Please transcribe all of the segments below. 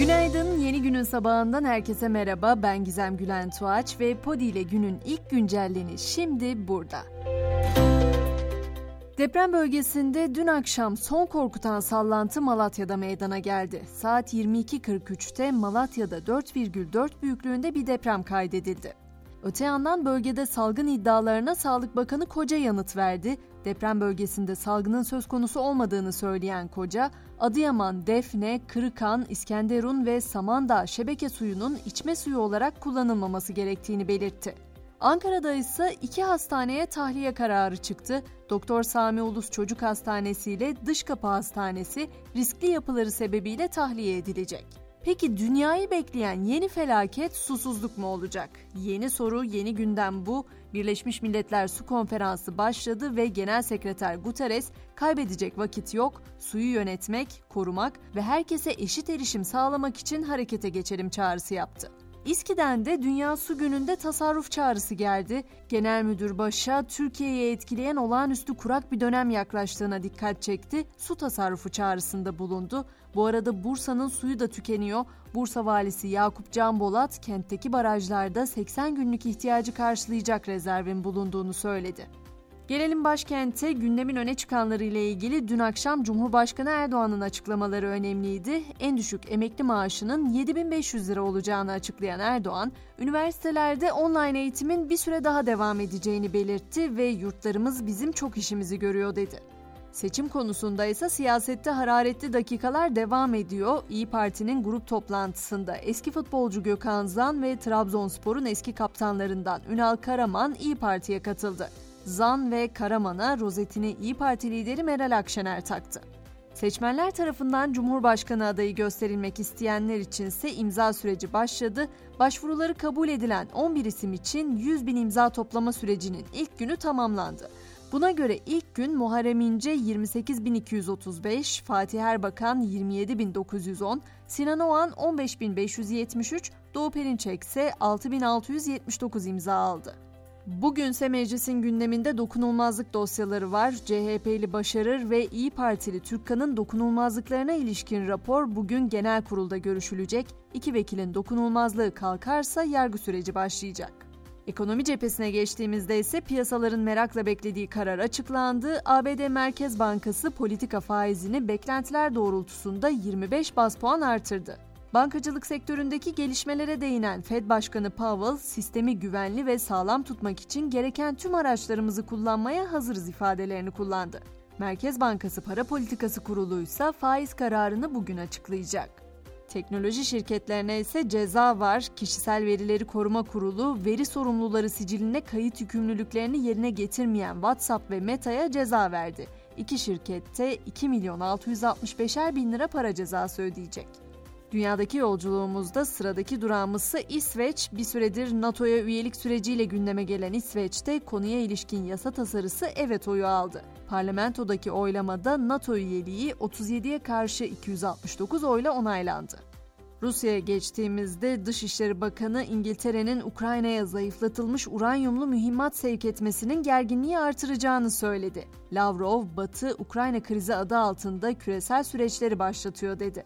Günaydın, yeni günün sabahından herkese merhaba. Ben Gizem Gülen Tuğaç ve Podi ile günün ilk güncelleni şimdi burada. Deprem bölgesinde dün akşam son korkutan sallantı Malatya'da meydana geldi. Saat 22.43'te Malatya'da 4,4 büyüklüğünde bir deprem kaydedildi. Öte yandan bölgede salgın iddialarına Sağlık Bakanı Koca yanıt verdi. Deprem bölgesinde salgının söz konusu olmadığını söyleyen Koca, Adıyaman, Defne, Kırıkan, İskenderun ve Samandağ şebeke suyunun içme suyu olarak kullanılmaması gerektiğini belirtti. Ankara'da ise iki hastaneye tahliye kararı çıktı. Doktor Sami Ulus Çocuk Hastanesi ile Dış Kapı Hastanesi riskli yapıları sebebiyle tahliye edilecek. Peki dünyayı bekleyen yeni felaket susuzluk mu olacak? Yeni soru, yeni gündem bu. Birleşmiş Milletler Su Konferansı başladı ve Genel Sekreter Guterres kaybedecek vakit yok, suyu yönetmek, korumak ve herkese eşit erişim sağlamak için harekete geçelim çağrısı yaptı. İSKİ'den de Dünya Su Günü'nde tasarruf çağrısı geldi. Genel Müdür Baş'a Türkiye'yi etkileyen olağanüstü kurak bir dönem yaklaştığına dikkat çekti. Su tasarrufu çağrısında bulundu. Bu arada Bursa'nın suyu da tükeniyor. Bursa valisi Yakup Can Bolat kentteki barajlarda 80 günlük ihtiyacı karşılayacak rezervin bulunduğunu söyledi. Gelelim başkente gündemin öne çıkanları ile ilgili dün akşam Cumhurbaşkanı Erdoğan'ın açıklamaları önemliydi. En düşük emekli maaşının 7500 lira olacağını açıklayan Erdoğan, üniversitelerde online eğitimin bir süre daha devam edeceğini belirtti ve yurtlarımız bizim çok işimizi görüyor dedi. Seçim konusunda ise siyasette hararetli dakikalar devam ediyor. İyi Parti'nin grup toplantısında eski futbolcu Gökhan Zan ve Trabzonspor'un eski kaptanlarından Ünal Karaman İyi Parti'ye katıldı. Zan ve Karaman'a rozetini İyi Parti lideri Meral Akşener taktı. Seçmenler tarafından Cumhurbaşkanı adayı gösterilmek isteyenler içinse imza süreci başladı. Başvuruları kabul edilen 11 isim için 100 bin imza toplama sürecinin ilk günü tamamlandı. Buna göre ilk gün Muharrem İnce 28.235, Fatih Erbakan 27.910, Sinan Oğan 15.573, Doğu Perinçek ise 6.679 imza aldı. Bugünse meclisin gündeminde dokunulmazlık dosyaları var. CHP'li Başarır ve İyi Partili Türkkan'ın dokunulmazlıklarına ilişkin rapor bugün genel kurulda görüşülecek. İki vekilin dokunulmazlığı kalkarsa yargı süreci başlayacak. Ekonomi cephesine geçtiğimizde ise piyasaların merakla beklediği karar açıklandı. ABD Merkez Bankası politika faizini beklentiler doğrultusunda 25 bas puan artırdı. Bankacılık sektöründeki gelişmelere değinen Fed Başkanı Powell, sistemi güvenli ve sağlam tutmak için gereken tüm araçlarımızı kullanmaya hazırız ifadelerini kullandı. Merkez Bankası Para Politikası Kurulu ise faiz kararını bugün açıklayacak. Teknoloji şirketlerine ise ceza var. Kişisel Verileri Koruma Kurulu, veri sorumluları siciline kayıt yükümlülüklerini yerine getirmeyen WhatsApp ve Meta'ya ceza verdi. İki şirkette 2 milyon 665'er bin lira para cezası ödeyecek. Dünyadaki yolculuğumuzda sıradaki durağımız ise İsveç. Bir süredir NATO'ya üyelik süreciyle gündeme gelen İsveç'te konuya ilişkin yasa tasarısı evet oyu aldı. Parlamentodaki oylamada NATO üyeliği 37'ye karşı 269 oyla onaylandı. Rusya'ya geçtiğimizde Dışişleri Bakanı İngiltere'nin Ukrayna'ya zayıflatılmış uranyumlu mühimmat sevk etmesinin gerginliği artıracağını söyledi. Lavrov, Batı Ukrayna krizi adı altında küresel süreçleri başlatıyor dedi.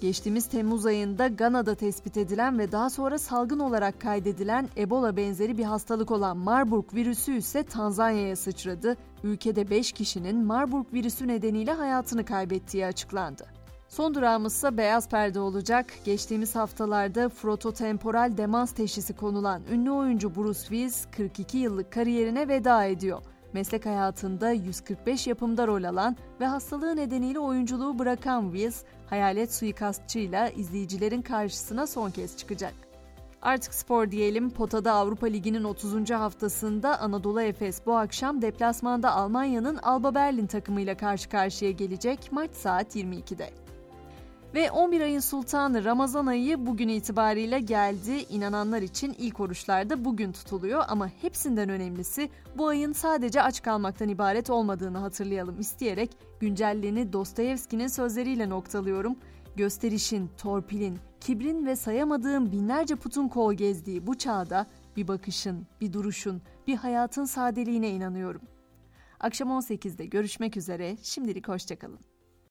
Geçtiğimiz Temmuz ayında Gana'da tespit edilen ve daha sonra salgın olarak kaydedilen Ebola benzeri bir hastalık olan Marburg virüsü ise Tanzanya'ya sıçradı. Ülkede 5 kişinin Marburg virüsü nedeniyle hayatını kaybettiği açıklandı. Son durağımız ise beyaz perde olacak. Geçtiğimiz haftalarda frototemporal demans teşhisi konulan ünlü oyuncu Bruce Willis 42 yıllık kariyerine veda ediyor meslek hayatında 145 yapımda rol alan ve hastalığı nedeniyle oyunculuğu bırakan Wills, hayalet suikastçıyla izleyicilerin karşısına son kez çıkacak. Artık spor diyelim. Potada Avrupa Ligi'nin 30. haftasında Anadolu Efes bu akşam deplasmanda Almanya'nın Alba Berlin takımıyla karşı karşıya gelecek. Maç saat 22'de. Ve 11 ayın sultanı Ramazan ayı bugün itibariyle geldi. İnananlar için ilk oruçlar bugün tutuluyor ama hepsinden önemlisi bu ayın sadece aç kalmaktan ibaret olmadığını hatırlayalım isteyerek güncelliğini Dostoyevski'nin sözleriyle noktalıyorum. Gösterişin, torpilin, kibrin ve sayamadığım binlerce putun kol gezdiği bu çağda bir bakışın, bir duruşun, bir hayatın sadeliğine inanıyorum. Akşam 18'de görüşmek üzere, şimdilik hoşçakalın.